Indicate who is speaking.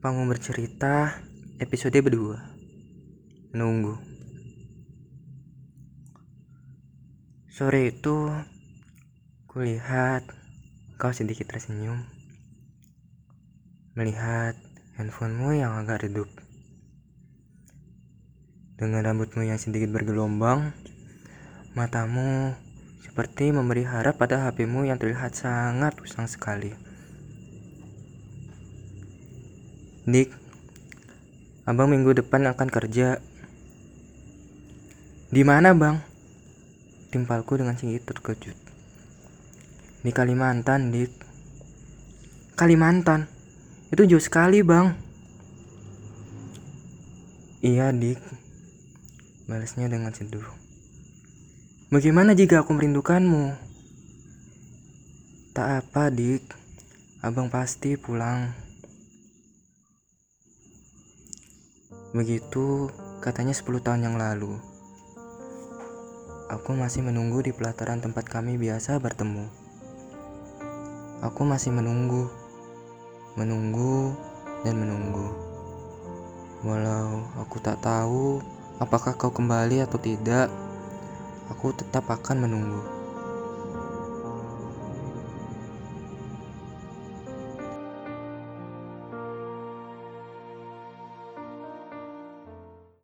Speaker 1: Panggung bercerita episode kedua Menunggu Sore itu Kulihat Kau sedikit tersenyum. Melihat handphonemu yang agak redup. Dengan rambutmu yang sedikit bergelombang Matamu seperti memberi harap pada HPmu yang terlihat sangat usang sekali. Dik, abang minggu depan akan kerja. Di mana bang? Timpalku dengan sedikit terkejut. Di Kalimantan, Dik. Kalimantan? Itu jauh sekali, bang. Iya, Dik. Balasnya dengan seduh. Bagaimana jika aku merindukanmu? Tak apa, Dik. Abang pasti pulang. Begitu katanya 10 tahun yang lalu. Aku masih menunggu di pelataran tempat kami biasa bertemu. Aku masih menunggu, menunggu, dan menunggu. Walau aku tak tahu apakah kau kembali atau tidak, aku tetap akan menunggu.